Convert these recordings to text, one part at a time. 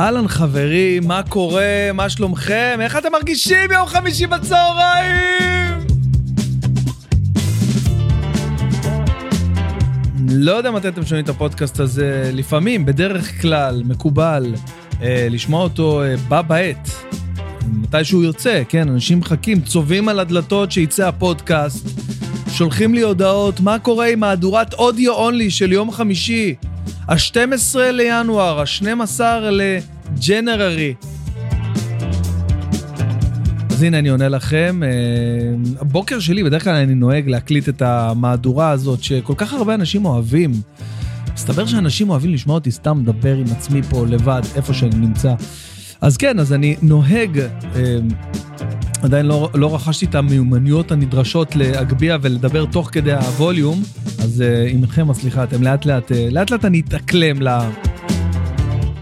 אהלן חברים, מה קורה? מה שלומכם? איך אתם מרגישים יום חמישי בצהריים? לא יודע מתי אתם שומעים את הפודקאסט הזה, לפעמים, בדרך כלל, מקובל אה, לשמוע אותו אה, בה בעת. מתי שהוא יוצא, כן, אנשים מחכים, צובעים על הדלתות שיצא הפודקאסט, שולחים לי הודעות, מה קורה עם מהדורת אודיו אונלי של יום חמישי? ה-12 לינואר, ה-12 לג'נררי. אז הנה אני עונה לכם. אה, הבוקר שלי, בדרך כלל אני נוהג להקליט את המהדורה הזאת, שכל כך הרבה אנשים אוהבים. מסתבר שאנשים אוהבים לשמוע אותי סתם מדבר עם עצמי פה לבד, איפה שאני נמצא. אז כן, אז אני נוהג, אה, עדיין לא, לא רכשתי את המיומנויות הנדרשות להגביה ולדבר תוך כדי הווליום, אז אה, עמכם הסליחה, אתם לאט לאט, אה, לאט לאט אני אתאקלם ל...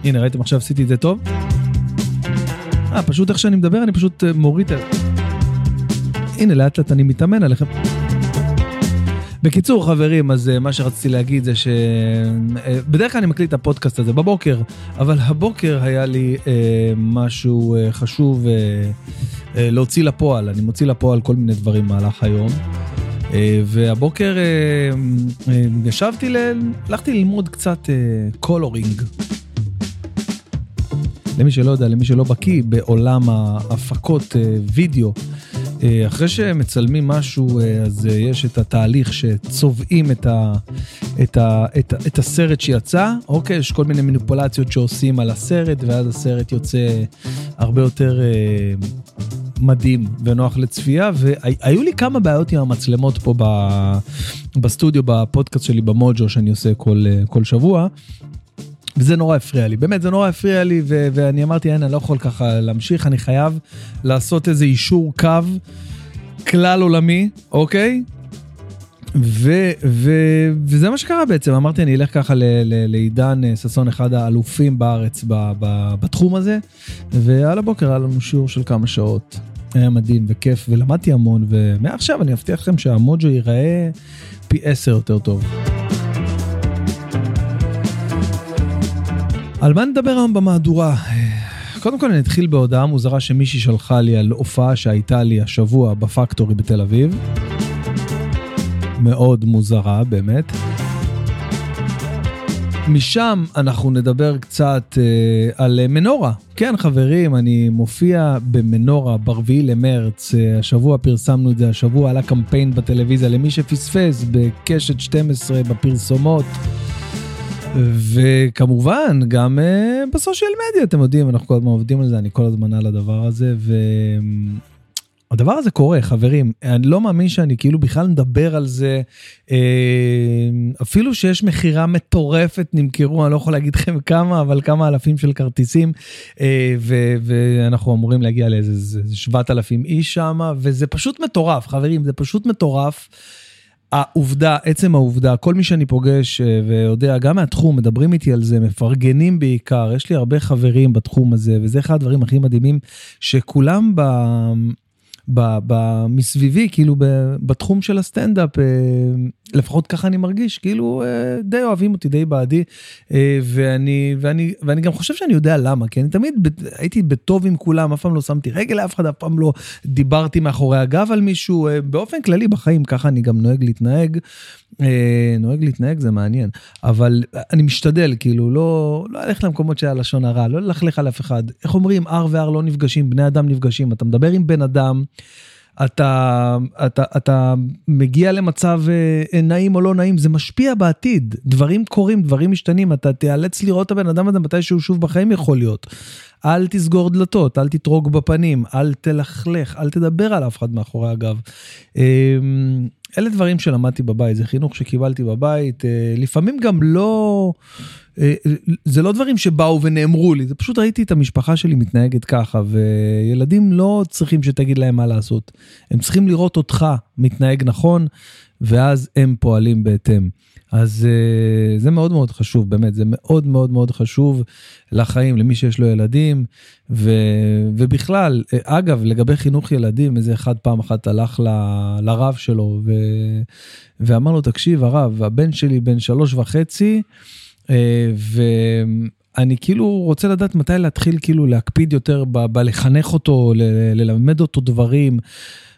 הנה, ראיתם עכשיו עשיתי את זה טוב? אה, פשוט איך שאני מדבר, אני פשוט אה, מוריד את... הנה, לאט לאט אני מתאמן עליכם. בקיצור, חברים, אז מה שרציתי להגיד זה שבדרך כלל אני מקליט את הפודקאסט הזה בבוקר, אבל הבוקר היה לי אה, משהו אה, חשוב אה, להוציא לפועל. אני מוציא לפועל כל מיני דברים במהלך היום. אה, והבוקר אה, אה, ישבתי, ל... הלכתי ללמוד קצת אה, coloring. למי שלא יודע, למי שלא בקיא בעולם ההפקות אה, וידאו, אה, אחרי שמצלמים משהו, אה, אז אה, יש את התהליך שצובעים את, ה, את, ה, את, ה, את הסרט שיצא, אוקיי? יש כל מיני מניפולציות שעושים על הסרט, ואז הסרט יוצא הרבה יותר אה, מדהים ונוח לצפייה, והיו לי כמה בעיות עם המצלמות פה ב, בסטודיו, בפודקאסט שלי במוג'ו, שאני עושה כל, כל שבוע. וזה נורא הפריע לי, באמת זה נורא הפריע לי, ו- ואני אמרתי, אין, אני לא יכול ככה להמשיך, אני חייב לעשות איזה אישור קו כלל עולמי, אוקיי? ו- ו- וזה מה שקרה בעצם, אמרתי, אני אלך ככה לעידן אה, ששון, אחד האלופים בארץ ב- ב- בתחום הזה, ועל הבוקר היה לנו שיעור של כמה שעות. היה מדהים וכיף, ולמדתי המון, ומעכשיו אני מבטיח לכם שהמוג'ו ייראה פי עשר יותר טוב. על מה נדבר היום במהדורה? קודם כל אני אתחיל בהודעה מוזרה שמישהי שלחה לי על הופעה שהייתה לי השבוע בפקטורי בתל אביב. מאוד מוזרה, באמת. משם אנחנו נדבר קצת אה, על מנורה. כן, חברים, אני מופיע במנורה ב-4 למרץ. אה, השבוע פרסמנו את זה, השבוע עלה קמפיין בטלוויזיה למי שפספס בקשת 12 בפרסומות. וכמובן, גם uh, בסושיאל מדיה, אתם יודעים, אנחנו כל הזמן עובדים על זה, אני כל הזמן על הדבר הזה, והדבר הזה קורה, חברים. אני לא מאמין שאני כאילו בכלל מדבר על זה, uh, אפילו שיש מכירה מטורפת, נמכרו, אני לא יכול להגיד לכם כמה, אבל כמה אלפים של כרטיסים, uh, ו- ואנחנו אמורים להגיע לאיזה 7,000 איש שם, וזה פשוט מטורף, חברים, זה פשוט מטורף. העובדה, עצם העובדה, כל מי שאני פוגש אה, ויודע, גם מהתחום, מדברים איתי על זה, מפרגנים בעיקר, יש לי הרבה חברים בתחום הזה, וזה אחד הדברים הכי מדהימים, שכולם ב... מסביבי, כאילו בתחום של הסטנדאפ, אה, לפחות ככה אני מרגיש, כאילו אה, די אוהבים אותי, די בעדי, אה, ואני, ואני, ואני גם חושב שאני יודע למה, כי אני תמיד הייתי בטוב עם כולם, אף פעם לא שמתי רגל לאף אחד, אף פעם לא דיברתי מאחורי הגב על מישהו, באופן כללי בחיים ככה אני גם נוהג להתנהג. נוהג להתנהג זה מעניין, אבל אני משתדל, כאילו, לא, לא ללכת למקומות של הלשון הרע, לא ללכלך על אף אחד. איך אומרים, R ו-R לא נפגשים, בני אדם נפגשים, אתה מדבר עם בן אדם. אתה, אתה, אתה מגיע למצב אה, נעים או לא נעים, זה משפיע בעתיד. דברים קורים, דברים משתנים, אתה תיאלץ לראות את הבן אדם הזה מתי שהוא שוב בחיים יכול להיות. אל תסגור דלתות, אל תטרוג בפנים, אל תלכלך, אל תדבר על אף אחד מאחורי הגב. אמ, אלה דברים שלמדתי בבית, זה חינוך שקיבלתי בבית, אה, לפעמים גם לא... אה, זה לא דברים שבאו ונאמרו לי, זה פשוט ראיתי את המשפחה שלי מתנהגת ככה, וילדים לא צריכים שתגיד להם מה לעשות. הם צריכים לראות אותך מתנהג נכון, ואז הם פועלים בהתאם. אז uh, זה מאוד מאוד חשוב, באמת, זה מאוד מאוד מאוד חשוב לחיים, למי שיש לו ילדים, ו, ובכלל, uh, אגב, לגבי חינוך ילדים, איזה אחד פעם אחת הלך ל, לרב שלו, ו, ואמר לו, תקשיב, הרב, הבן שלי בן שלוש וחצי, uh, אני כאילו רוצה לדעת מתי להתחיל כאילו להקפיד יותר בלחנך אותו, ללמד אותו דברים.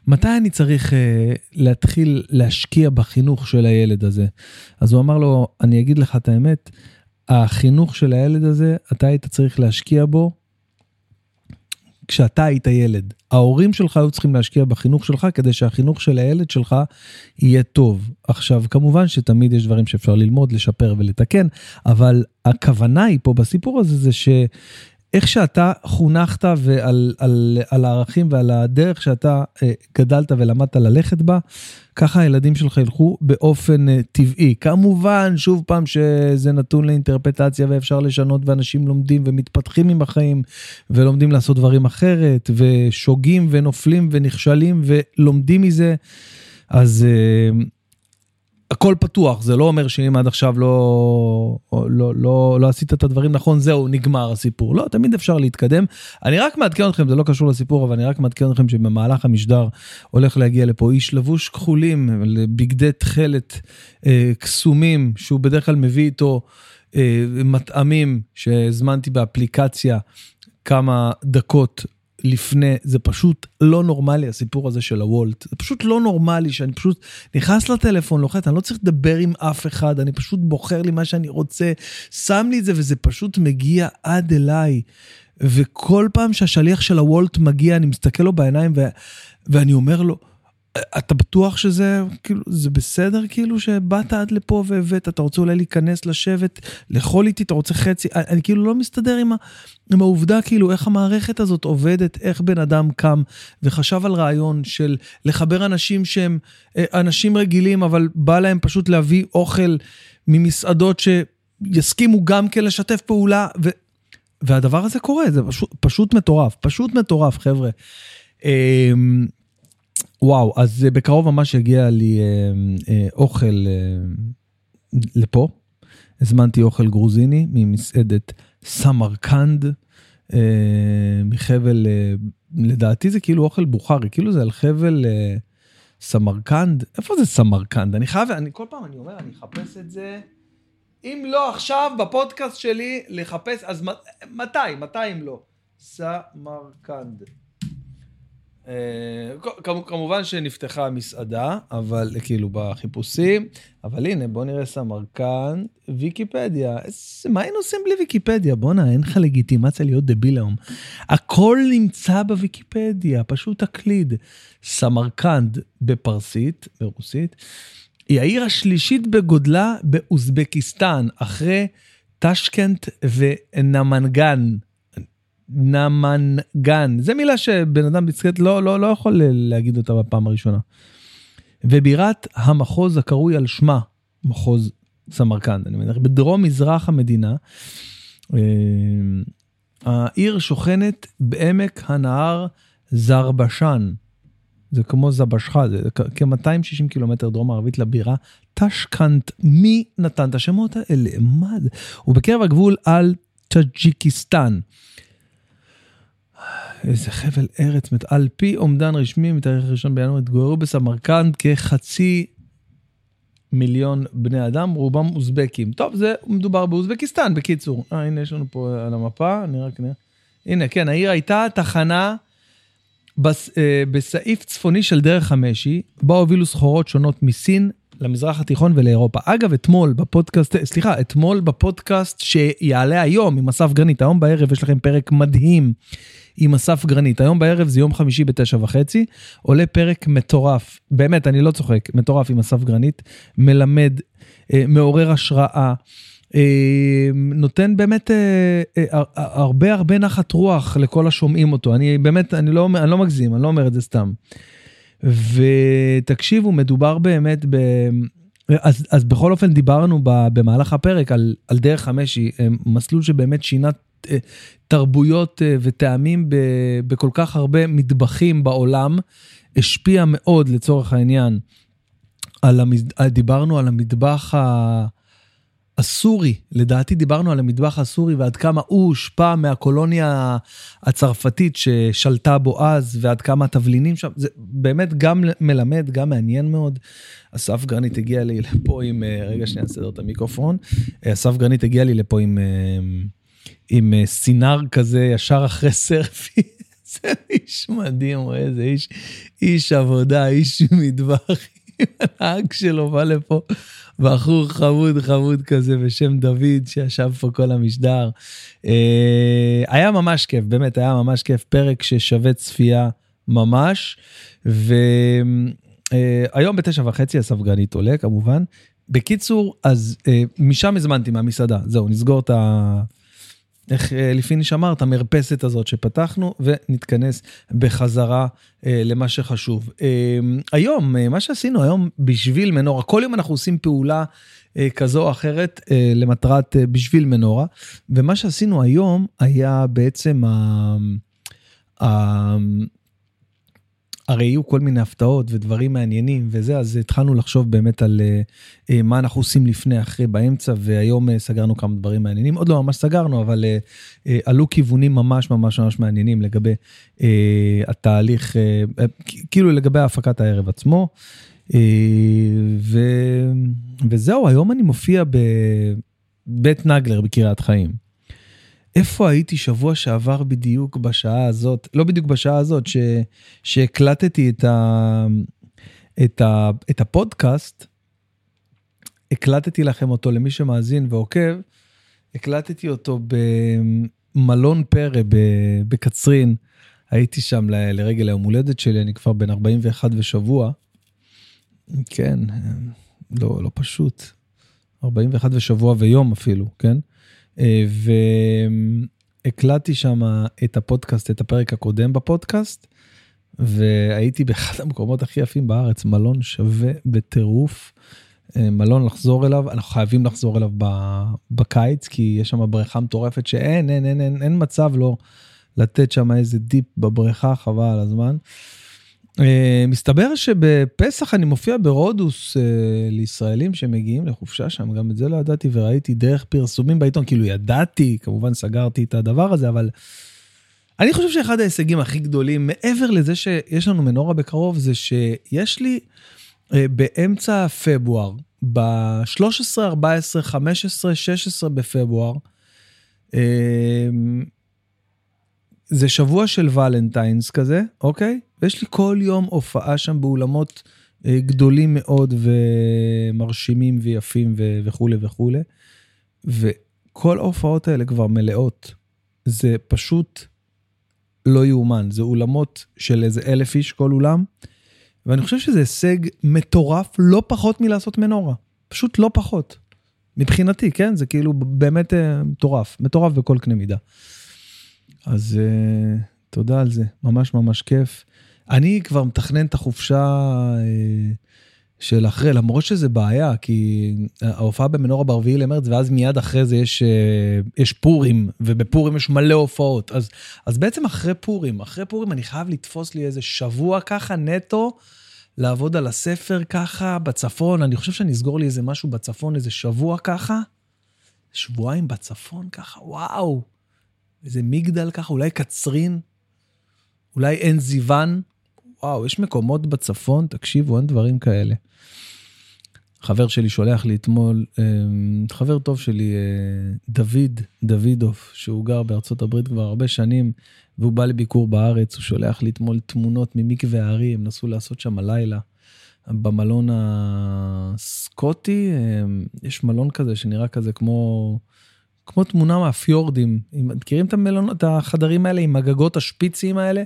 מתי אני צריך uh, להתחיל להשקיע בחינוך של הילד הזה? אז הוא אמר לו, אני אגיד לך את האמת, החינוך של הילד הזה, אתה היית צריך להשקיע בו כשאתה היית ילד. ההורים שלך היו צריכים להשקיע בחינוך שלך כדי שהחינוך של הילד שלך יהיה טוב. עכשיו, כמובן שתמיד יש דברים שאפשר ללמוד, לשפר ולתקן, אבל הכוונה היא פה בסיפור הזה זה ש... איך שאתה חונכת ועל על, על הערכים ועל הדרך שאתה אה, גדלת ולמדת ללכת בה, ככה הילדים שלך ילכו באופן אה, טבעי. כמובן, שוב פעם שזה נתון לאינטרפטציה ואפשר לשנות ואנשים לומדים ומתפתחים עם החיים ולומדים לעשות דברים אחרת ושוגים ונופלים ונכשלים ולומדים מזה. אז אה, הכל פתוח, זה לא אומר שאם עד עכשיו לא, לא, לא, לא עשית את הדברים נכון, זהו, נגמר הסיפור. לא, תמיד אפשר להתקדם. אני רק מעדכן אתכם, זה לא קשור לסיפור, אבל אני רק מעדכן אתכם שבמהלך המשדר הולך להגיע לפה איש לבוש כחולים, בגדי תכלת אה, קסומים, שהוא בדרך כלל מביא איתו אה, מטעמים שהזמנתי באפליקציה כמה דקות לפני, זה פשוט לא נורמלי הסיפור הזה של הוולט, זה פשוט לא נורמלי שאני פשוט נכנס לטלפון, לוחץ, אני לא צריך לדבר עם אף אחד, אני פשוט בוחר לי מה שאני רוצה, שם לי את זה וזה פשוט מגיע עד אליי. וכל פעם שהשליח של הוולט מגיע, אני מסתכל לו בעיניים ו... ואני אומר לו, אתה בטוח שזה כאילו זה בסדר כאילו שבאת עד לפה והבאת? אתה רוצה אולי להיכנס לשבת לאכול איתי? אתה רוצה חצי? אני, אני כאילו לא מסתדר עם, ה, עם העובדה כאילו איך המערכת הזאת עובדת איך בן אדם קם וחשב על רעיון של לחבר אנשים שהם אה, אנשים רגילים אבל בא להם פשוט להביא אוכל ממסעדות שיסכימו גם כן לשתף פעולה ו, והדבר הזה קורה זה פשוט, פשוט מטורף פשוט מטורף חבר'ה. וואו, אז אה, בקרוב ממש יגיע לי אה, אה, אוכל אה, לפה. הזמנתי אוכל גרוזיני ממסעדת סמרקנד, אה, מחבל, אה, לדעתי זה כאילו אוכל בוכרי, כאילו זה על חבל אה, סמרקנד. איפה זה סמרקנד? אני חייב, אני כל פעם אני אומר, אני אחפש את זה. אם לא עכשיו בפודקאסט שלי לחפש, אז מתי? מתי אם לא? סמרקנד. אה, כמובן שנפתחה מסעדה, אבל כאילו בחיפושים, אבל הנה בוא נראה סמרקנד, ויקיפדיה, מה היינו עושים בלי ויקיפדיה? בואנה, אין לך לגיטימציה להיות דביל היום. הכל נמצא בוויקיפדיה, פשוט תקליד. סמרקנד בפרסית, ברוסית, היא העיר השלישית בגודלה באוזבקיסטן, אחרי טשקנט ונמנגן. נמנגן. זה מילה שבן אדם דיסקרט לא, לא, לא יכול להגיד אותה בפעם הראשונה. ובירת המחוז הקרוי על שמה, מחוז סמרקנד, אני מניח, בדרום מזרח המדינה. אה, העיר שוכנת בעמק הנהר זרבשן. זה כמו זבשחה, זה כ-260 קילומטר דרום מערבית לבירה טשקנט. מי נתן את השמות האלה? מה זה? ובקרבת הגבול על טג'יקיסטן. איזה חבל ארץ, על פי אומדן רשמי מתאריך ראשון בינואר התגוררו בסמרקנד כחצי מיליון בני אדם, רובם אוזבקים. טוב, זה מדובר באוזבקיסטן, בקיצור. אה, הנה יש לנו פה על המפה, אני רק נראה. הנה, כן, העיר הייתה תחנה בס, אה, בסעיף צפוני של דרך המשי, בה הובילו סחורות שונות מסין למזרח התיכון ולאירופה. אגב, אתמול בפודקאסט, סליחה, אתמול בפודקאסט שיעלה היום עם אסף גרנית, היום בערב יש לכם פרק מדהים עם אסף גרנית. היום בערב זה יום חמישי בתשע וחצי, עולה פרק מטורף, באמת, אני לא צוחק, מטורף עם אסף גרנית, מלמד, אה, מעורר השראה. אה, נותן באמת אה, הרבה הרבה נחת רוח לכל השומעים אותו. אני באמת, אני לא, אני לא מגזים, אני לא אומר את זה סתם. ותקשיבו, מדובר באמת ב... אז, אז בכל אופן דיברנו במהלך הפרק על, על דרך המשי, מסלול שבאמת שינה תרבויות אה, וטעמים בכל כך הרבה מטבחים בעולם, השפיע מאוד לצורך העניין, על המז... דיברנו על המטבח ה... הסורי, לדעתי דיברנו על המטבח הסורי ועד כמה הוא הושפע מהקולוניה הצרפתית ששלטה בו אז ועד כמה התבלינים שם, זה באמת גם מלמד, גם מעניין מאוד. אסף גרנית הגיע לי לפה עם, אה, רגע שנייה, נסדר את המיקרופון. אסף גרנית הגיע לי לפה עם... עם אה, סינר כזה ישר אחרי סרפי. זה איש מדהים, הוא איזה איש, איש עבודה, איש מטבח. הנהג שלו בא לפה, בחור חמוד חמוד כזה בשם דוד, שישב פה כל המשדר. אה, היה ממש כיף, באמת היה ממש כיף, פרק ששווה צפייה ממש. והיום אה, בתשע וחצי הספגנית עולה כמובן. בקיצור, אז משם הזמנתי מהמסעדה, זהו, נסגור את ה... איך אה, שאמר, את המרפסת הזאת שפתחנו, ונתכנס בחזרה אה, למה שחשוב. אה, היום, אה, מה שעשינו היום בשביל מנורה, כל יום אנחנו עושים פעולה אה, כזו או אחרת אה, למטרת אה, בשביל מנורה, ומה שעשינו היום היה בעצם ה... ה הרי יהיו כל מיני הפתעות ודברים מעניינים וזה, אז התחלנו לחשוב באמת על uh, מה אנחנו עושים לפני, אחרי, באמצע, והיום uh, סגרנו כמה דברים מעניינים. עוד לא ממש סגרנו, אבל uh, uh, עלו כיוונים ממש ממש ממש מעניינים לגבי uh, התהליך, uh, כאילו לגבי הפקת הערב עצמו. Uh, ו... וזהו, היום אני מופיע בבית נגלר בקריית חיים. איפה הייתי שבוע שעבר בדיוק בשעה הזאת, לא בדיוק בשעה הזאת, שהקלטתי את, ה, את, ה, את הפודקאסט, הקלטתי לכם אותו למי שמאזין ועוקב, הקלטתי אותו במלון פרא בקצרין, הייתי שם ל, לרגל היום הולדת שלי, אני כבר בן 41 ושבוע. כן, לא, לא פשוט. 41 ושבוע ויום אפילו, כן? אה, והקלטתי שם את הפודקאסט, את הפרק הקודם בפודקאסט, והייתי באחד המקומות הכי יפים בארץ, מלון שווה בטירוף. אה, מלון לחזור אליו, אנחנו חייבים לחזור אליו בקיץ, כי יש שם בריכה מטורפת שאין, אין, אין, אין, אין מצב לא לתת שם איזה דיפ בבריכה, חבל על הזמן. Uh, מסתבר שבפסח אני מופיע ברודוס uh, לישראלים שמגיעים לחופשה שם, גם את זה לא ידעתי וראיתי דרך פרסומים בעיתון, כאילו ידעתי, כמובן סגרתי את הדבר הזה, אבל אני חושב שאחד ההישגים הכי גדולים, מעבר לזה שיש לנו מנורה בקרוב, זה שיש לי uh, באמצע פברואר, ב-13, 14, 15, 16 בפברואר, זה שבוע של ולנטיינס כזה, אוקיי? ויש לי כל יום הופעה שם באולמות אה, גדולים מאוד ומרשימים ויפים ו- וכולי וכולי. וכל ההופעות האלה כבר מלאות. זה פשוט לא יאומן. זה אולמות של איזה אלף איש כל אולם. ואני חושב שזה הישג מטורף, לא פחות מלעשות מנורה. פשוט לא פחות. מבחינתי, כן? זה כאילו באמת אה, מטורף. מטורף בכל קנה מידה. אז uh, תודה על זה, ממש ממש כיף. אני כבר מתכנן את החופשה uh, של אחרי, למרות שזה בעיה, כי ההופעה במנורה ברביעי למרץ, ואז מיד אחרי זה יש, uh, יש פורים, ובפורים יש מלא הופעות. אז, אז בעצם אחרי פורים, אחרי פורים אני חייב לתפוס לי איזה שבוע ככה נטו. לעבוד על הספר ככה בצפון, אני חושב שאני אסגור לי איזה משהו בצפון, איזה שבוע ככה. שבועיים בצפון ככה, וואו. איזה מגדל ככה, אולי קצרין, אולי עין זיוון. וואו, יש מקומות בצפון, תקשיבו, אין דברים כאלה. חבר שלי שולח לי אתמול, אמ, חבר טוב שלי, אה, דוד דוידוף, שהוא גר בארצות הברית כבר הרבה שנים, והוא בא לביקור בארץ, הוא שולח לי אתמול תמונות ממקווה הארי, הם נסו לעשות שם הלילה. במלון הסקוטי, אמ, יש מלון כזה שנראה כזה כמו כמו תמונה מהפיורדים. מכירים את המלונות, את החדרים האלה עם הגגות השפיציים האלה?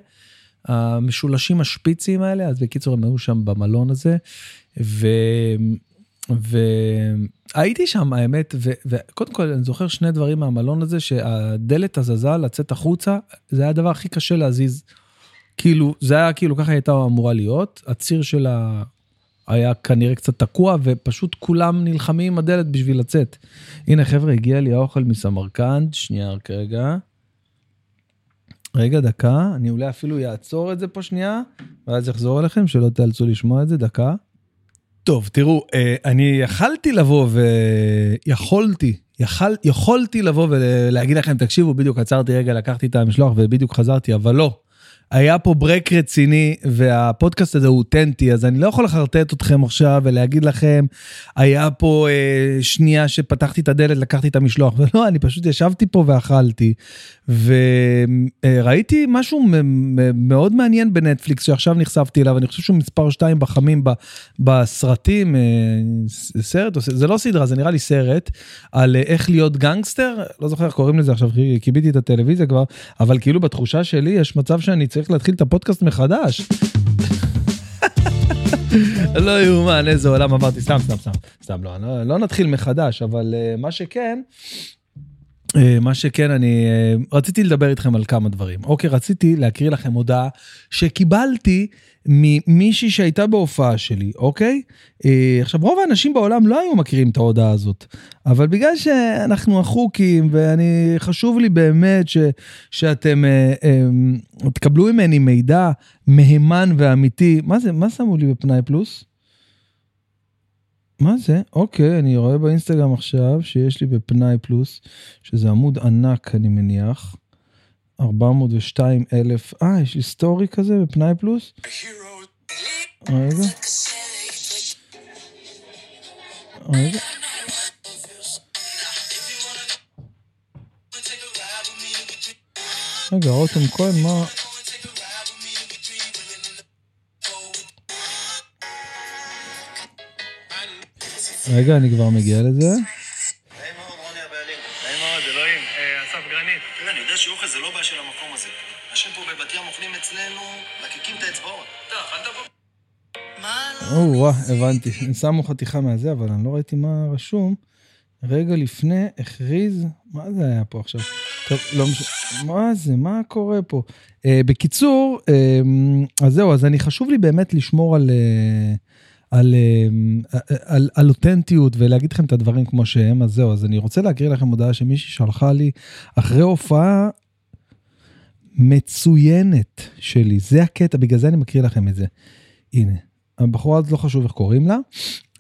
המשולשים השפיציים האלה? אז בקיצור, הם היו שם במלון הזה. ו... והייתי שם האמת ו... וקודם כל אני זוכר שני דברים מהמלון הזה שהדלת הזזה לצאת החוצה זה היה הדבר הכי קשה להזיז. כאילו זה היה כאילו ככה הייתה אמורה להיות הציר של היה כנראה קצת תקוע ופשוט כולם נלחמים עם הדלת בשביל לצאת. הנה חבר'ה הגיע לי האוכל מסמרקנד, שנייה רק רגע. רגע דקה, אני אולי אפילו אעצור את זה פה שנייה, ואז אחזור אליכם שלא תאלצו לשמוע את זה, דקה. טוב, תראו, אה, אני יכלתי לבוא ויכולתי, יכול, יכולתי לבוא ולהגיד לכם, תקשיבו, בדיוק עצרתי רגע, לקחתי את המשלוח ובדיוק חזרתי, אבל לא. היה פה ברק רציני, והפודקאסט הזה הוא אותנטי, אז אני לא יכול לחרטט אתכם עכשיו ולהגיד לכם, היה פה אה, שנייה שפתחתי את הדלת, לקחתי את המשלוח, ולא, אני פשוט ישבתי פה ואכלתי, וראיתי משהו מאוד מעניין בנטפליקס, שעכשיו נחשפתי אליו, אני חושב שהוא מספר 2 בחמים בסרטים, אה, סרט, זה לא סדרה, זה נראה לי סרט, על אה, איך להיות גנגסטר, לא זוכר איך קוראים לזה עכשיו, כיביתי את הטלוויזיה כבר, אבל כאילו בתחושה שלי יש מצב שאני צריך להתחיל את הפודקאסט מחדש. לא יאומן, איזה עולם עברתי, סתם, סתם, סתם, סתם, לא, לא, לא נתחיל מחדש, אבל uh, מה שכן, מה שכן, אני uh, רציתי לדבר איתכם על כמה דברים. אוקיי, רציתי להקריא לכם הודעה שקיבלתי ממישהי שהייתה בהופעה שלי, אוקיי? אה, עכשיו, רוב האנשים בעולם לא היו מכירים את ההודעה הזאת, אבל בגלל שאנחנו החוקים, ואני, חשוב לי באמת ש, שאתם אה, אה, תקבלו ממני מידע מהימן ואמיתי. מה זה, מה שמו לי בפנאי פלוס? מה זה? אוקיי, אני רואה באינסטגרם עכשיו שיש לי בפנאי פלוס, שזה עמוד ענק, אני מניח. 402 אלף, אה, יש לי סטורי כזה בפנאי פלוס? רגע. רגע. רגע, רותם כהן, מה... רגע, אני כבר מגיע לזה. או, וואה, הבנתי. הם שמו חתיכה מהזה, אבל אני לא ראיתי מה רשום. רגע לפני הכריז, מה זה היה פה עכשיו? טוב, לא משנה, מה זה, מה קורה פה? Uh, בקיצור, uh, אז זהו, אז אני חשוב לי באמת לשמור על, uh, על, uh, על, על אותנטיות ולהגיד לכם את הדברים כמו שהם, אז זהו, אז אני רוצה להקריא לכם הודעה שמישהי שלחה לי אחרי הופעה מצוינת שלי, זה הקטע, בגלל זה אני מקריא לכם את זה. הנה. הבחורה הזאת לא חשוב איך קוראים לה,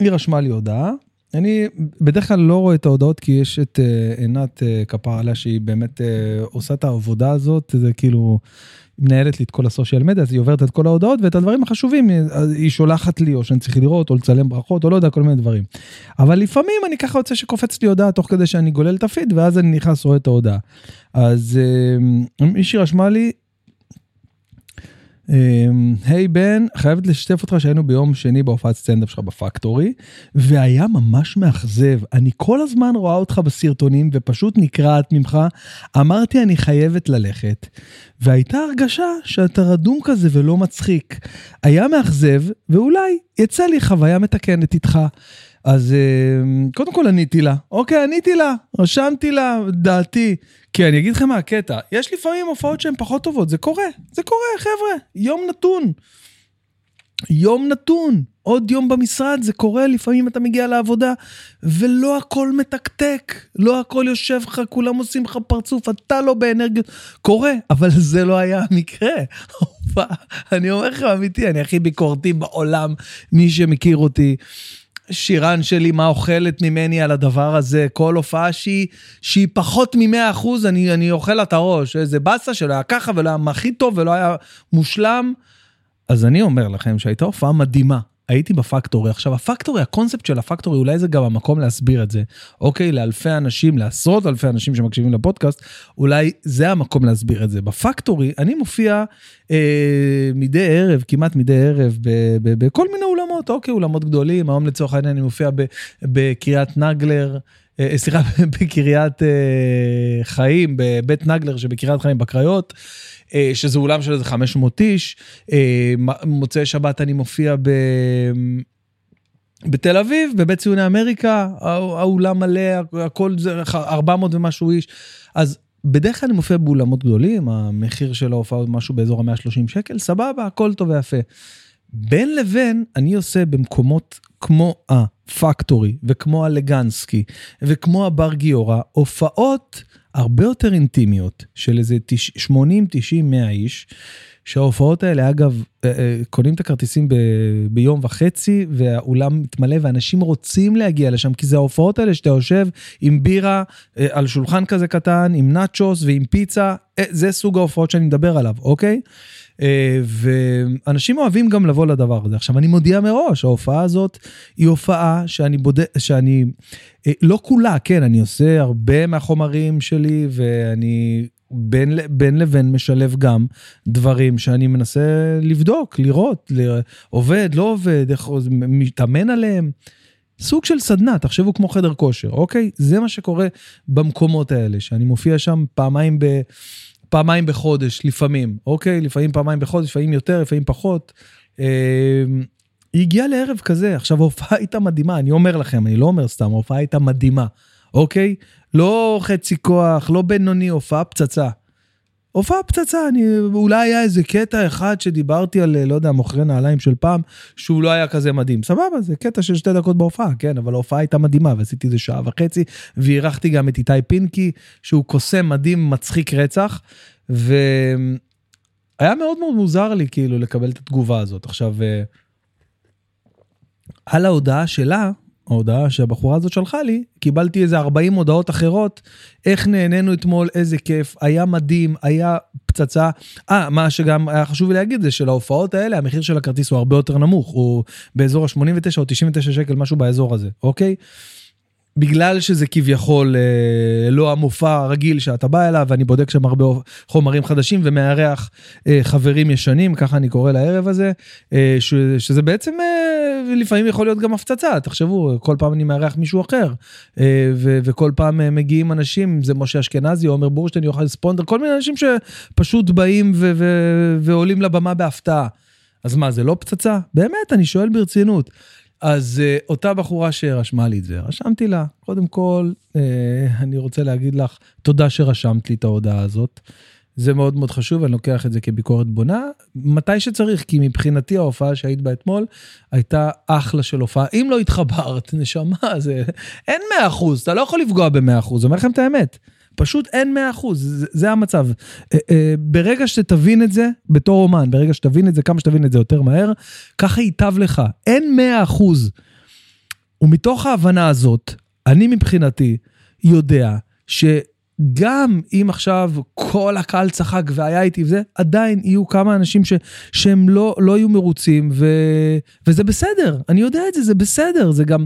היא רשמה לי הודעה. אני בדרך כלל לא רואה את ההודעות כי יש את uh, עינת uh, כפרה שהיא באמת uh, עושה את העבודה הזאת, זה כאילו, מנהלת לי את כל הסושיאל מדיה, אז היא עוברת את כל ההודעות ואת הדברים החשובים היא שולחת לי או שאני צריך לראות או לצלם ברכות או לא יודע כל מיני דברים. אבל לפעמים אני ככה רוצה שקופץ לי הודעה תוך כדי שאני גולל את הפיד ואז אני נכנס רואה את ההודעה. אז uh, מישהי רשמה לי היי בן, חייבת לשתף אותך שהיינו ביום שני בהופעת סטנדאפ שלך בפקטורי, והיה ממש מאכזב. אני כל הזמן רואה אותך בסרטונים ופשוט נקרעת ממך. אמרתי אני חייבת ללכת, והייתה הרגשה שאתה רדום כזה ולא מצחיק. היה מאכזב, ואולי יצא לי חוויה מתקנת איתך. אז אמ, קודם כל עניתי לה, אוקיי, עניתי לה, רשמתי לה דעתי. כי אני אגיד לכם מה הקטע, יש לפעמים הופעות שהן פחות טובות, זה קורה, זה קורה, חבר'ה, יום נתון. יום נתון, עוד יום במשרד, זה קורה, לפעמים אתה מגיע לעבודה ולא הכל מתקתק, לא הכל יושב לך, כולם עושים לך פרצוף, אתה לא באנרגיות, קורה, אבל זה לא היה המקרה. אני אומר לך אמיתי, אני הכי ביקורתי בעולם, מי שמכיר אותי. שירן שלי, מה אוכלת ממני על הדבר הזה, כל הופעה שהיא, שהיא פחות מ-100 אני, אני אוכל לה את הראש, איזה באסה שלא היה ככה ולא היה הכי טוב ולא היה מושלם. אז אני אומר לכם שהייתה הופעה מדהימה. הייתי בפקטורי. עכשיו, הפקטורי, הקונספט של הפקטורי, אולי זה גם המקום להסביר את זה. אוקיי, לאלפי אנשים, לעשרות אלפי אנשים שמקשיבים לפודקאסט, אולי זה המקום להסביר את זה. בפקטורי, אני מופיע אה, מדי ערב, כמעט מדי ערב, בכל מיני אולמות, אוקיי, אולמות גדולים. היום לצורך העניין אני מופיע בקריית נגלר. אה, אה, סליחה, בקריית אה, חיים, בבית נגלר שבקריית חיים בקריות. אה, שזה אולם של איזה 500 איש. אה, מוצאי שבת אני מופיע ב... בתל אביב, בבית ציוני אמריקה, האולם מלא, הכל זה 400 ומשהו איש. אז בדרך כלל אני מופיע באולמות גדולים, המחיר של ההופעה הוא משהו באזור ה-130 שקל, סבבה, הכל טוב ויפה. בין לבין, אני עושה במקומות כמו הפקטורי, וכמו הלגנסקי, וכמו הבר גיורא, הופעות הרבה יותר אינטימיות של איזה 80, 90, 100 איש, שההופעות האלה, אגב, אה, אה, קונים את הכרטיסים ב, ביום וחצי, והאולם מתמלא, ואנשים רוצים להגיע לשם, כי זה ההופעות האלה שאתה יושב עם בירה אה, על שולחן כזה קטן, עם נאצ'וס ועם פיצה, זה סוג ההופעות שאני מדבר עליו, אוקיי? ואנשים אוהבים גם לבוא לדבר הזה. עכשיו, אני מודיע מראש, ההופעה הזאת היא הופעה שאני בודק, שאני, לא כולה, כן, אני עושה הרבה מהחומרים שלי, ואני בין, בין לבין משלב גם דברים שאני מנסה לבדוק, לראות, ל... עובד, לא עובד, איך מתאמן עליהם. סוג של סדנה, תחשבו כמו חדר כושר, אוקיי? זה מה שקורה במקומות האלה, שאני מופיע שם פעמיים, ב... פעמיים בחודש, לפעמים, אוקיי? לפעמים פעמיים בחודש, לפעמים יותר, לפעמים פחות. אה, היא הגיעה לערב כזה, עכשיו ההופעה הייתה מדהימה, אני אומר לכם, אני לא אומר סתם, ההופעה הייתה מדהימה, אוקיי? לא חצי כוח, לא בינוני, הופעה פצצה. הופעה פצצה, אני, אולי היה איזה קטע אחד שדיברתי על, לא יודע, מוכרי נעליים של פעם, שהוא לא היה כזה מדהים. סבבה, זה קטע של שתי דקות בהופעה, כן, אבל ההופעה הייתה מדהימה, ועשיתי איזה שעה וחצי, ואירחתי גם את איתי פינקי, שהוא קוסם מדהים, מצחיק רצח, והיה מאוד מאוד מוזר לי, כאילו, לקבל את התגובה הזאת. עכשיו, אה, על ההודעה שלה, ההודעה שהבחורה הזאת שלחה לי, קיבלתי איזה 40 הודעות אחרות, איך נהנינו אתמול, איזה כיף, היה מדהים, היה פצצה. אה, מה שגם היה חשוב לי להגיד זה שלהופעות האלה המחיר של הכרטיס הוא הרבה יותר נמוך, הוא באזור ה-89 או 99 שקל, משהו באזור הזה, אוקיי? בגלל שזה כביכול אה, לא המופע הרגיל שאתה בא אליו, ואני בודק שם הרבה חומרים חדשים ומארח אה, חברים ישנים, ככה אני קורא לערב הזה, אה, ש, שזה בעצם אה, לפעמים יכול להיות גם הפצצה, תחשבו, כל פעם אני מארח מישהו אחר, אה, וכל פעם אה, מגיעים אנשים, אם זה משה אשכנזי, עומר בורשטיין, יוחד ספונדר, כל מיני אנשים שפשוט באים ועולים לבמה בהפתעה. אז מה, זה לא פצצה? באמת, אני שואל ברצינות. אז uh, אותה בחורה שרשמה לי את זה, רשמתי לה, קודם כל, uh, אני רוצה להגיד לך, תודה שרשמת לי את ההודעה הזאת. זה מאוד מאוד חשוב, אני לוקח את זה כביקורת בונה, מתי שצריך, כי מבחינתי ההופעה שהיית בה אתמול הייתה אחלה של הופעה. אם לא התחברת, נשמה, זה... אין 100%, אתה לא יכול לפגוע ב-100%, אומר לכם את האמת. פשוט אין 100%, זה, זה המצב. אה, אה, ברגע שתבין את זה, בתור אומן, ברגע שתבין את זה, כמה שתבין את זה יותר מהר, ככה ייטב לך. אין 100%. ומתוך ההבנה הזאת, אני מבחינתי יודע שגם אם עכשיו כל הקהל צחק והיה איתי וזה, עדיין יהיו כמה אנשים ש, שהם לא, לא יהיו מרוצים, ו, וזה בסדר, אני יודע את זה, זה בסדר, זה גם,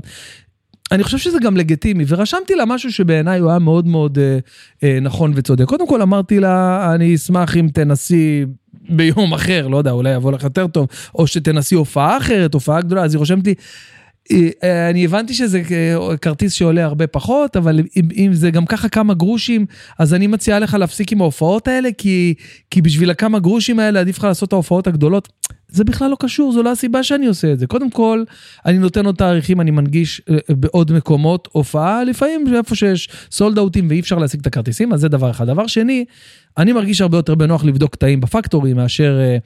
אני חושב שזה גם לגיטימי, ורשמתי לה משהו שבעיניי הוא היה מאוד מאוד אה, אה, נכון וצודק. קודם כל אמרתי לה, אני אשמח אם תנסי ביום אחר, לא יודע, אולי יבוא לך יותר טוב, או שתנסי הופעה אחרת, הופעה גדולה, אז היא רושמת לי, אני הבנתי שזה כרטיס שעולה הרבה פחות, אבל אם, אם זה גם ככה כמה גרושים, אז אני מציעה לך להפסיק עם ההופעות האלה, כי, כי בשביל הכמה גרושים האלה עדיף לך לעשות את ההופעות הגדולות. זה בכלל לא קשור, זו לא הסיבה שאני עושה את זה. קודם כל, אני נותן עוד תאריכים, אני מנגיש אה, בעוד מקומות הופעה, לפעמים איפה שיש סולד אאוטים ואי אפשר להשיג את הכרטיסים, אז זה דבר אחד. דבר שני, אני מרגיש הרבה יותר בנוח לבדוק קטעים בפקטורי מאשר אה,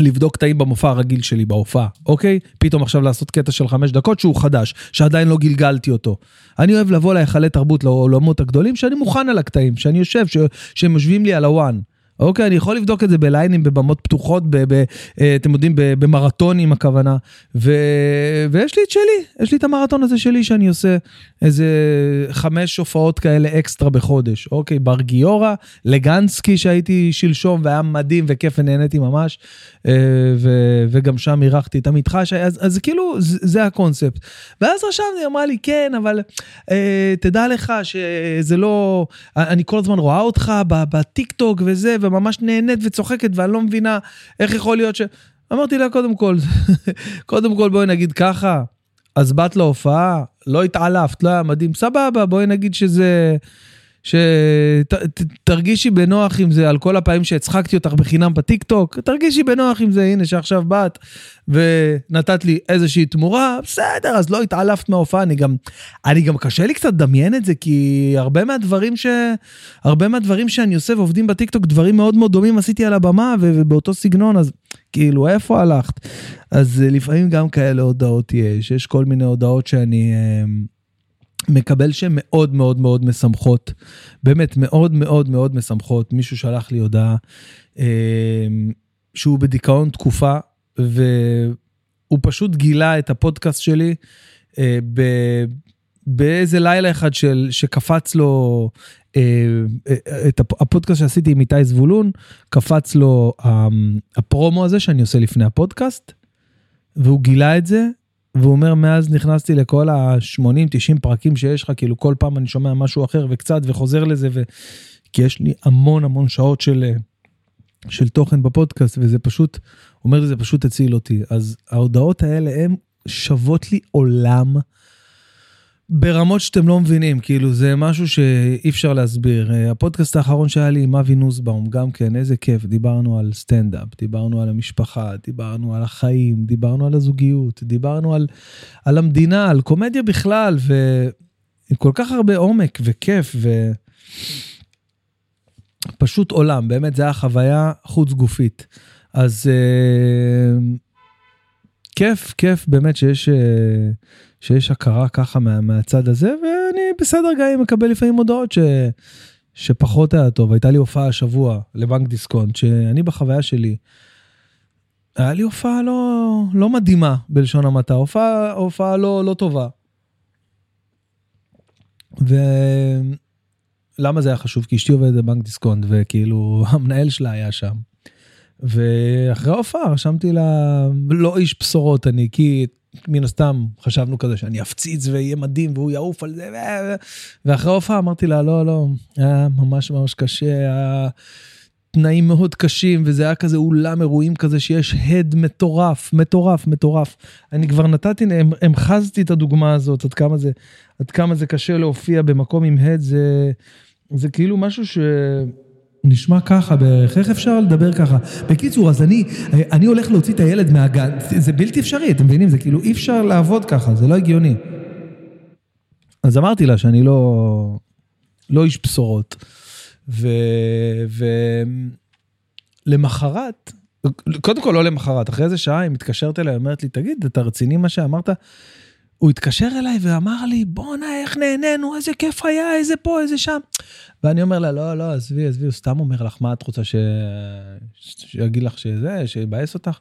לבדוק קטעים במופע הרגיל שלי, בהופעה, אוקיי? פתאום עכשיו לעשות קטע של חמש דקות שהוא חדש, שעדיין לא גלגלתי אותו. אני אוהב לבוא להיכלי תרבות לעולמות הגדולים, שאני מוכן על הקטעים, שאני יושב. שהם יושבים לי על הוואן. אוקיי, אני יכול לבדוק את זה בליינים, בבמות פתוחות, ב, ב, אה, אתם יודעים, במרתונים הכוונה. ו, ויש לי את שלי, יש לי את המרתון הזה שלי שאני עושה איזה חמש הופעות כאלה אקסטרה בחודש. אוקיי, בר גיורא, לגנסקי שהייתי שלשום והיה מדהים וכיף ונהניתי ממש. אה, ו, וגם שם אירחתי את עמית חשי, אז, אז כאילו זה, זה הקונספט. ואז רשמתי, אמרה לי, כן, אבל אה, תדע לך שזה לא, אני כל הזמן רואה אותך בטיק טוק וזה, וממש נהנית וצוחקת, ואני לא מבינה איך יכול להיות ש... אמרתי לה, קודם כל, קודם כל בואי נגיד ככה, אז באת להופעה, לא התעלפת, לא היה מדהים, סבבה, בואי נגיד שזה... שתרגישי בנוח עם זה על כל הפעמים שהצחקתי אותך בחינם בטיק טוק, תרגישי בנוח עם זה, הנה שעכשיו באת ונתת לי איזושהי תמורה, בסדר, אז לא התעלפת מההופעה, אני גם, אני גם קשה לי קצת לדמיין את זה, כי הרבה מהדברים ש... הרבה מהדברים שאני עושה ועובדים בטיק טוק, דברים מאוד מאוד דומים עשיתי על הבמה ובאותו סגנון, אז כאילו, איפה הלכת? אז לפעמים גם כאלה הודעות יש, יש כל מיני הודעות שאני... אמ, מקבל שהן מאוד מאוד מאוד משמחות, באמת מאוד מאוד מאוד משמחות. מישהו שלח לי הודעה, אה, שהוא בדיכאון תקופה, והוא פשוט גילה את הפודקאסט שלי אה, באיזה לילה אחד של, שקפץ לו, אה, אה, את הפודקאסט שעשיתי עם איתי זבולון, קפץ לו אה, הפרומו הזה שאני עושה לפני הפודקאסט, והוא גילה את זה, והוא אומר, מאז נכנסתי לכל ה-80-90 פרקים שיש לך, כאילו כל פעם אני שומע משהו אחר וקצת וחוזר לזה, ו... כי יש לי המון המון שעות של, אה, של תוכן בפודקאסט, וזה פשוט, אומר לי, זה פשוט הציל אותי. אז ההודעות האלה הן שוות לי עולם. ברמות שאתם לא מבינים, כאילו זה משהו שאי אפשר להסביר. אה, הפודקאסט האחרון שהיה לי עם אבי נוסבאום, גם כן, איזה כיף, דיברנו על סטנדאפ, דיברנו על המשפחה, דיברנו על החיים, דיברנו על הזוגיות, דיברנו על, על המדינה, על קומדיה בכלל, ועם כל כך הרבה עומק וכיף, ופשוט עולם, באמת, זו הייתה חוויה חוץ גופית. אז uh, כיף, כיף באמת שיש... Uh, שיש הכרה ככה מה, מהצד הזה, ואני בסדר גם אם מקבל לפעמים הודעות ש, שפחות היה טוב. הייתה לי הופעה השבוע לבנק דיסקונט, שאני בחוויה שלי, היה לי הופעה לא, לא מדהימה בלשון המעטה, הופעה, הופעה לא, לא טובה. ולמה זה היה חשוב? כי אשתי עובדת בבנק דיסקונט, וכאילו המנהל שלה היה שם. ואחרי ההופעה רשמתי לה, לא איש בשורות אני, כי מן הסתם חשבנו כזה שאני אפציץ ויהיה מדהים והוא יעוף על זה, ואחרי ההופעה אמרתי לה, לא, לא, היה ממש ממש קשה, היה תנאים מאוד קשים, וזה היה כזה אולם אירועים כזה שיש הד מטורף, מטורף, מטורף. אני כבר נתתי, המחזתי את הדוגמה הזאת, עד כמה זה, עד כמה זה קשה להופיע במקום עם הד, זה, זה כאילו משהו ש... נשמע ככה בערך, איך אפשר לדבר ככה? בקיצור, אז אני, אני הולך להוציא את הילד מהגן, זה בלתי אפשרי, אתם מבינים? זה כאילו אי אפשר לעבוד ככה, זה לא הגיוני. אז אמרתי לה שאני לא, לא איש בשורות. ו... ולמחרת, קודם כל לא למחרת, אחרי איזה שעה היא מתקשרת אליי, אומרת לי, תגיד, אתה רציני מה שאמרת? הוא התקשר אליי ואמר לי, בואנה, איך נהנינו, איזה כיף היה, איזה פה, איזה שם. ואני אומר לה, לא, לא, עזבי, עזבי, הוא סתם אומר לך, מה את רוצה ש... שיגיד לך שזה, שיבאס אותך?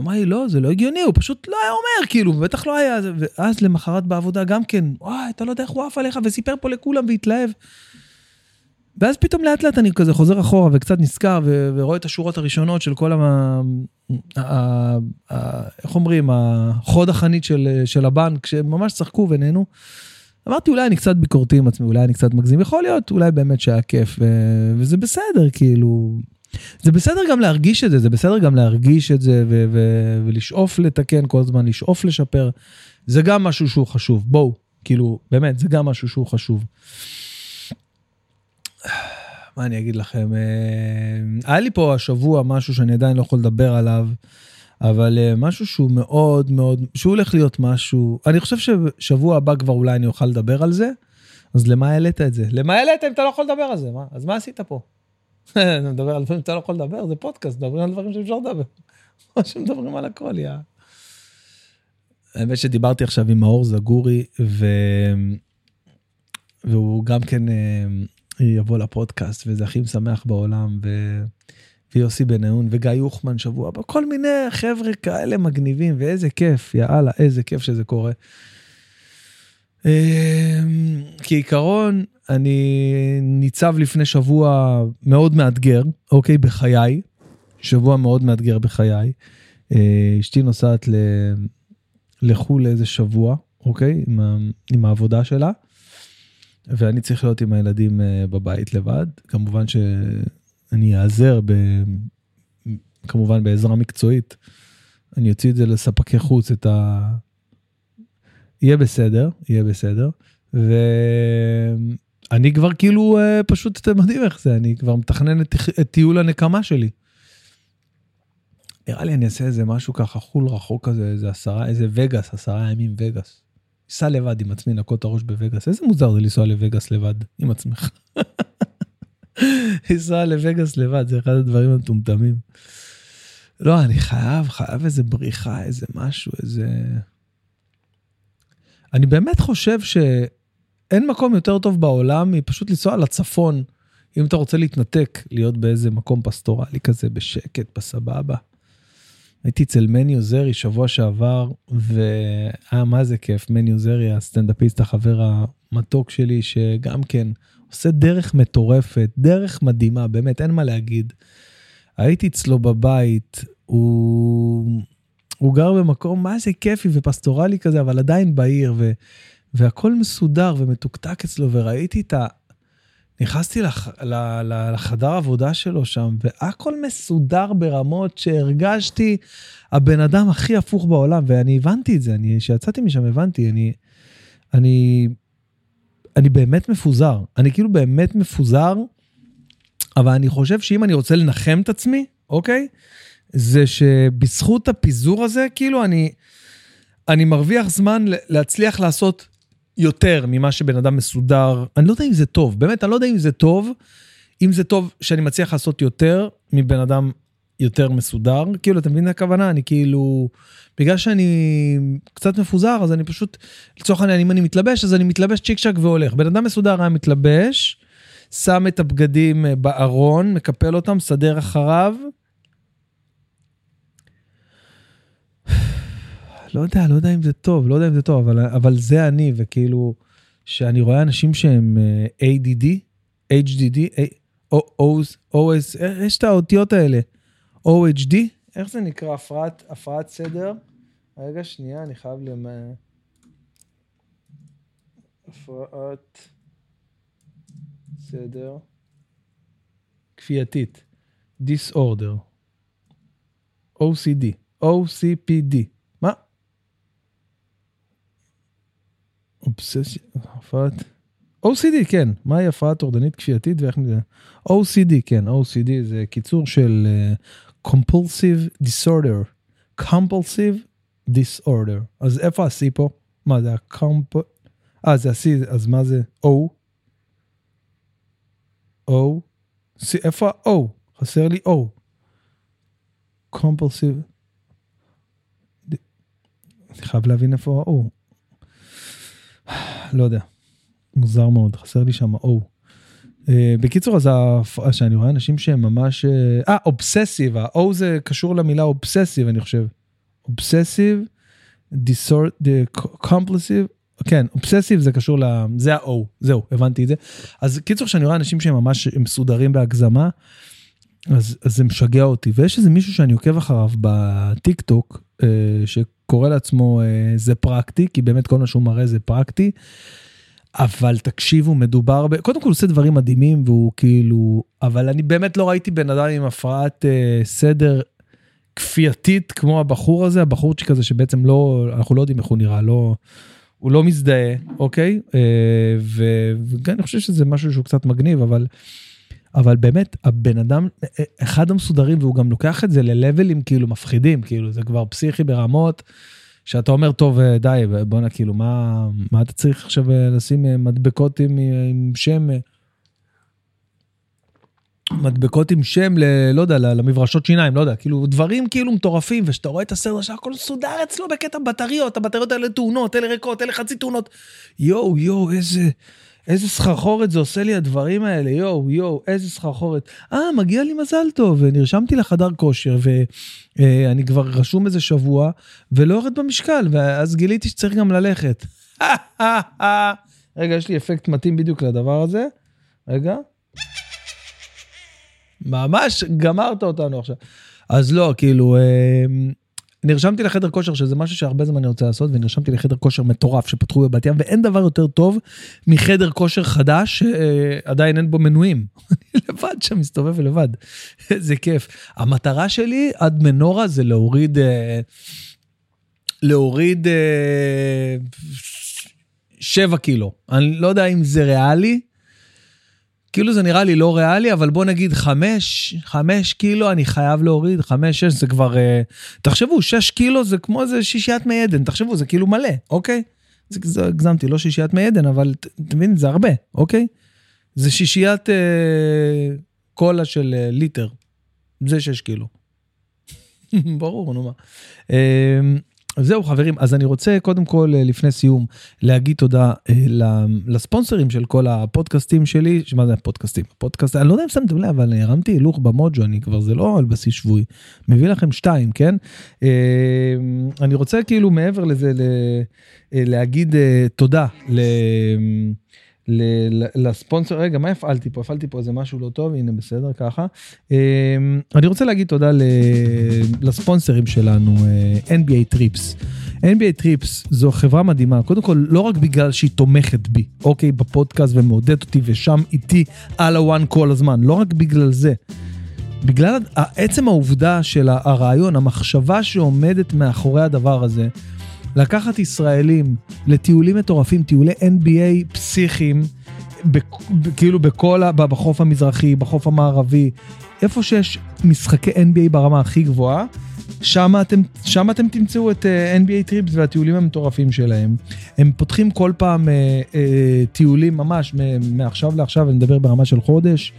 אמרה לי, לא, זה לא הגיוני, הוא פשוט לא היה אומר, כאילו, בטח לא היה. ואז למחרת בעבודה גם כן, וואי, אתה לא יודע איך הוא עף עליך, וסיפר פה לכולם והתלהב. ואז פתאום לאט לאט אני כזה חוזר אחורה וקצת נזכר ורואה את השורות הראשונות של כל איך אומרים, החוד החנית של, של הבנק, שממש צחקו ונהנו. אמרתי, אולי אני קצת ביקורתי עם עצמי, אולי אני קצת מגזים, יכול להיות, אולי באמת שהיה כיף, ו... וזה בסדר, כאילו, זה בסדר גם להרגיש את זה, זה בסדר גם להרגיש את זה ו... ו... ולשאוף לתקן כל הזמן, לשאוף לשפר, זה גם משהו שהוא חשוב, בואו, כאילו, באמת, זה גם משהו שהוא חשוב. מה אני אגיד לכם, אה, היה לי פה השבוע משהו שאני עדיין לא יכול לדבר עליו, אבל אה, משהו שהוא מאוד מאוד, שהוא הולך להיות משהו, אני חושב ששבוע הבא כבר אולי אני אוכל לדבר על זה, אז למה העלית את זה? למה העלית אם אתה לא יכול לדבר על זה? מה? אז מה עשית פה? נדבר על דברים שאתה לא יכול לדבר, זה פודקאסט, מדברים על דברים שאפשר לדבר. או שמדברים על הכל, יא. האמת שדיברתי עכשיו עם מאור זגורי, ו... והוא גם כן אה, יבוא לפודקאסט, וזה הכי משמח בעולם, ו... ויוסי בניון וגיא יוחמן שבוע הבא, כל מיני חבר'ה כאלה מגניבים, ואיזה כיף, יאללה, איזה כיף שזה קורה. אמ, כעיקרון, אני ניצב לפני שבוע מאוד מאתגר, אוקיי, בחיי, שבוע מאוד מאתגר בחיי. אה, אשתי נוסעת לחו"ל לאיזה שבוע, אוקיי, עם, עם העבודה שלה. ואני צריך להיות עם הילדים אה, בבית לבד. כמובן שאני אעזר, ב... כמובן בעזרה מקצועית. אני אוציא את זה לספקי חוץ, את ה... יהיה בסדר, יהיה בסדר. ואני כבר כאילו, אה, פשוט, אתם יודעים איך זה, אני כבר מתכנן את, את טיול הנקמה שלי. נראה לי אני אעשה איזה משהו ככה חול רחוק כזה, איזה עשרה, איזה וגאס, עשרה ימים וגאס. סע לבד עם עצמי, לנקות הראש בווגאס. איזה מוזר זה לנסוע לווגאס לבד עם עצמך. לנסוע לווגאס לבד, זה אחד הדברים המטומטמים. לא, אני חייב, חייב איזה בריחה, איזה משהו, איזה... אני באמת חושב שאין מקום יותר טוב בעולם מפשוט לנסוע לצפון אם אתה רוצה להתנתק, להיות באיזה מקום פסטורלי כזה, בשקט, בסבבה. הייתי אצל מני עוזרי שבוע שעבר, והיה מה זה כיף, מני עוזרי, הסטנדאפיסט, החבר המתוק שלי, שגם כן עושה דרך מטורפת, דרך מדהימה, באמת, אין מה להגיד. הייתי אצלו בבית, הוא, הוא גר במקום, מה זה כיפי ופסטורלי כזה, אבל עדיין בעיר, ו, והכל מסודר ומתוקתק אצלו, וראיתי את ה... נכנסתי לח, לחדר עבודה שלו שם, והכל מסודר ברמות שהרגשתי הבן אדם הכי הפוך בעולם, ואני הבנתי את זה, אני, כשיצאתי משם הבנתי, אני, אני, אני באמת מפוזר, אני כאילו באמת מפוזר, אבל אני חושב שאם אני רוצה לנחם את עצמי, אוקיי? זה שבזכות הפיזור הזה, כאילו אני, אני מרוויח זמן להצליח לעשות יותר ממה שבן אדם מסודר. אני לא יודע אם זה טוב, באמת, אני לא יודע אם זה טוב. אם זה טוב שאני מצליח לעשות יותר מבן אדם יותר מסודר, כאילו, אתה מבין את הכוונה? אני כאילו, בגלל שאני קצת מפוזר, אז אני פשוט, לצורך העניין, אם אני מתלבש, אז אני מתלבש צ'יק צ'אק והולך. בן אדם מסודר היה מתלבש, שם את הבגדים אה, בארון, מקפל אותם, סדר אחריו. לא יודע, לא יודע אם זה טוב, לא יודע אם זה טוב, אבל, אבל זה אני, וכאילו, שאני רואה אנשים שהם uh, ADD, HDD, OS, OS, יש את האותיות האלה, OHD, איך זה נקרא? הפרעת, הפרעת סדר? רגע, שנייה, אני חייב למ... הפרעת סדר כפייתית, disorder, OCD, OCPD. מה? אובססיה, הפרעת... OCD, כן. מהי הפרעה טורדנית כפייתית ואיך זה? OCD, כן, OCD זה קיצור של uh, compulsive disorder. compulsive disorder. אז איפה ה-C פה? מה זה ה-comp... אה, זה ה-C, אז מה זה O? O? C, איפה ה-O? חסר לי O. compulsive. אני חייב להבין איפה ה-O. לא יודע. מוזר מאוד, חסר לי שם O. אה, בקיצור, אז שאני רואה אנשים שהם ממש... אה, obsessive, ה-O זה קשור למילה obsessive, אני חושב. obsessive, compulsive, כן, obsessive זה קשור ל... זה ה-O, זהו, הבנתי את זה. אז קיצור, שאני רואה אנשים שהם ממש מסודרים בהגזמה, אז, אז זה משגע אותי. ויש איזה מישהו שאני עוקב אחריו בטיק טוק, אה, שקורא לעצמו uh, זה פרקטי, כי באמת כל מה שהוא מראה זה פרקטי. אבל תקשיבו, מדובר ב... קודם כל הוא עושה דברים מדהימים והוא כאילו... אבל אני באמת לא ראיתי בן אדם עם הפרעת אה, סדר כפייתית כמו הבחור הזה, הבחורצ'יק הזה שבעצם לא... אנחנו לא יודעים איך הוא נראה, לא... הוא לא מזדהה, אוקיי? אה, ואני חושב שזה משהו שהוא קצת מגניב, אבל... אבל באמת, הבן אדם, אחד המסודרים, והוא גם לוקח את זה ללבלים כאילו מפחידים, כאילו זה כבר פסיכי ברמות. שאתה אומר, טוב, אה, די, בואנה, כאילו, מה, מה אתה צריך עכשיו אה, לשים אה, מדבקות עם, עם שם, מדבקות עם שם, ל, לא יודע, למברשות שיניים, לא יודע, כאילו, דברים כאילו מטורפים, ושאתה רואה את הסרט שהכל מסודר אצלו בקטע בטריות, הבטריות האלה טעונות, אלה ריקות, אלה חצי טעונות. יואו, יואו, איזה... איזה סחרחורת זה עושה לי הדברים האלה, יואו, יואו, איזה סחרחורת. אה, מגיע לי מזל טוב, ונרשמתי לחדר כושר, ואני כבר רשום איזה שבוע, ולא יורד במשקל, ואז גיליתי שצריך גם ללכת. רגע, יש לי אפקט מתאים בדיוק לדבר הזה. רגע. ממש גמרת אותנו עכשיו. אז לא, כאילו, אה, נרשמתי לחדר כושר שזה משהו שהרבה זמן אני רוצה לעשות ונרשמתי לחדר כושר מטורף שפתחו בבת ים ואין דבר יותר טוב מחדר כושר חדש שעדיין אין בו מנויים. אני לבד שם מסתובב לבד. זה כיף. המטרה שלי עד מנורה זה להוריד אה, להוריד אה, 7 קילו. אני לא יודע אם זה ריאלי. כאילו זה נראה לי לא ריאלי, אבל בוא נגיד חמש, חמש קילו אני חייב להוריד, חמש, שש זה כבר, uh, תחשבו, שש קילו זה כמו איזה שישיית מי עדן, תחשבו, זה כאילו מלא, אוקיי? זה הגזמתי, לא שישיית מי עדן, אבל אתה מבין, זה הרבה, אוקיי? זה שישיית uh, קולה של uh, ליטר, זה שש קילו. ברור, נו מה. Uh, זהו חברים, אז אני רוצה קודם כל אה, לפני סיום להגיד תודה אה, לספונסרים של כל הפודקאסטים שלי, שמה זה הפודקאסטים? הפודקאסט, אני לא יודע אם שמתם לב, אבל הרמתי הילוך במוג'ו, אני כבר, זה לא על בסיס שבועי, מביא לכם שתיים, כן? אה, אני רוצה כאילו מעבר לזה להגיד תודה. לספונסר, רגע, מה הפעלתי פה? הפעלתי פה איזה משהו לא טוב, הנה בסדר, ככה. אמ, אני רוצה להגיד תודה לספונסרים שלנו, NBA Trips. NBA Trips זו חברה מדהימה, קודם כל לא רק בגלל שהיא תומכת בי, אוקיי, בפודקאסט ומעודדת אותי ושם איתי על הוואן כל הזמן, לא רק בגלל זה. בגלל עצם העובדה של הרעיון, המחשבה שעומדת מאחורי הדבר הזה, לקחת ישראלים לטיולים מטורפים, טיולי NBA פסיכיים, כאילו בכל, בחוף המזרחי, בחוף המערבי, איפה שיש משחקי NBA ברמה הכי גבוהה, שם אתם, שם אתם תמצאו את אה, NBA טריפס והטיולים המטורפים שלהם. הם פותחים כל פעם uh, uh, טיולים ממש מעכשיו לעכשיו, אני מדבר ברמה של חודש.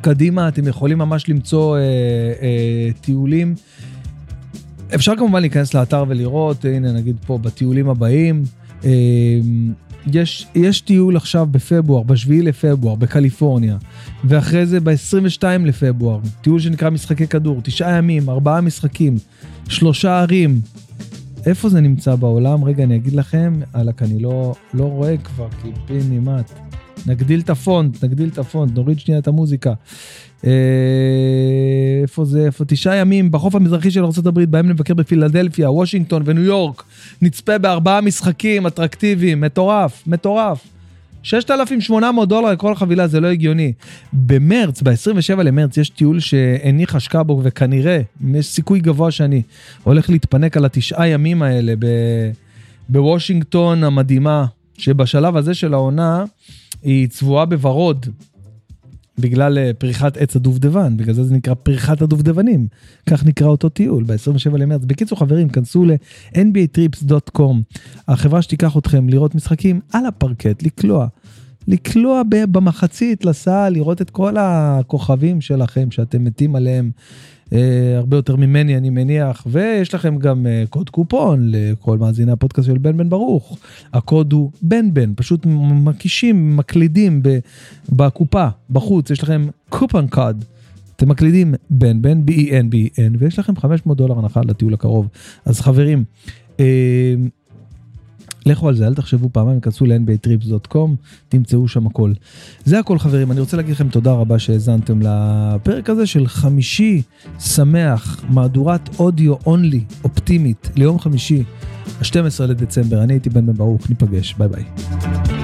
קדימה אתם יכולים ממש למצוא uh, uh, טיולים אפשר כמובן להיכנס לאתר ולראות, הנה נגיד פה בטיולים הבאים. אמ, יש, יש טיול עכשיו בפברואר, ב-7 לפברואר, בקליפורניה, ואחרי זה ב-22 לפברואר, טיול שנקרא משחקי כדור, תשעה ימים, ארבעה משחקים, שלושה ערים. איפה זה נמצא בעולם? רגע, אני אגיד לכם, אלק, אני לא, לא רואה כבר, כי פין נימט. נגדיל את הפונט, נגדיל את הפונט, נוריד שנייה את המוזיקה. אה, איפה זה, איפה תשעה ימים בחוף המזרחי של ארה"ב, בהם נבקר בפילדלפיה, וושינגטון וניו יורק, נצפה בארבעה משחקים אטרקטיביים, מטורף, מטורף. 6,800 דולר לכל חבילה, זה לא הגיוני. במרץ, ב-27 למרץ, יש טיול שהניח השקעה בו, וכנראה, יש סיכוי גבוה שאני הולך להתפנק על התשעה ימים האלה בוושינגטון המדהימה, שבשלב הזה של העונה, היא צבועה בוורוד, בגלל אה, פריחת עץ הדובדבן, בגלל זה זה נקרא פריחת הדובדבנים. כך נקרא אותו טיול ב-27 למרץ. בקיצור חברים, כנסו ל-nbatrips.com, החברה שתיקח אתכם לראות משחקים על הפרקט, לקלוע. לקלוע במחצית לסל, לראות את כל הכוכבים שלכם שאתם מתים עליהם הרבה יותר ממני אני מניח, ויש לכם גם אה, קוד קופון לכל מאזיני הפודקאסט של בן בן ברוך. הקוד הוא בן בן, פשוט מקישים, מקלידים בקופה, בחוץ, יש לכם קופון קוד. אתם מקלידים בן בן, B-E-N, B-E-N, ויש לכם 500 דולר הנחה לטיול הקרוב. אז חברים, אה, לכו על זה, אל תחשבו פעמיים, כנסו ל-nbatrips.com, תמצאו שם הכל. זה הכל חברים, אני רוצה להגיד לכם תודה רבה שהאזנתם לפרק הזה של חמישי שמח, מהדורת אודיו אונלי, אופטימית, ליום חמישי, ה-12 לדצמבר. אני הייתי בן בן ברוך, ניפגש, ביי ביי.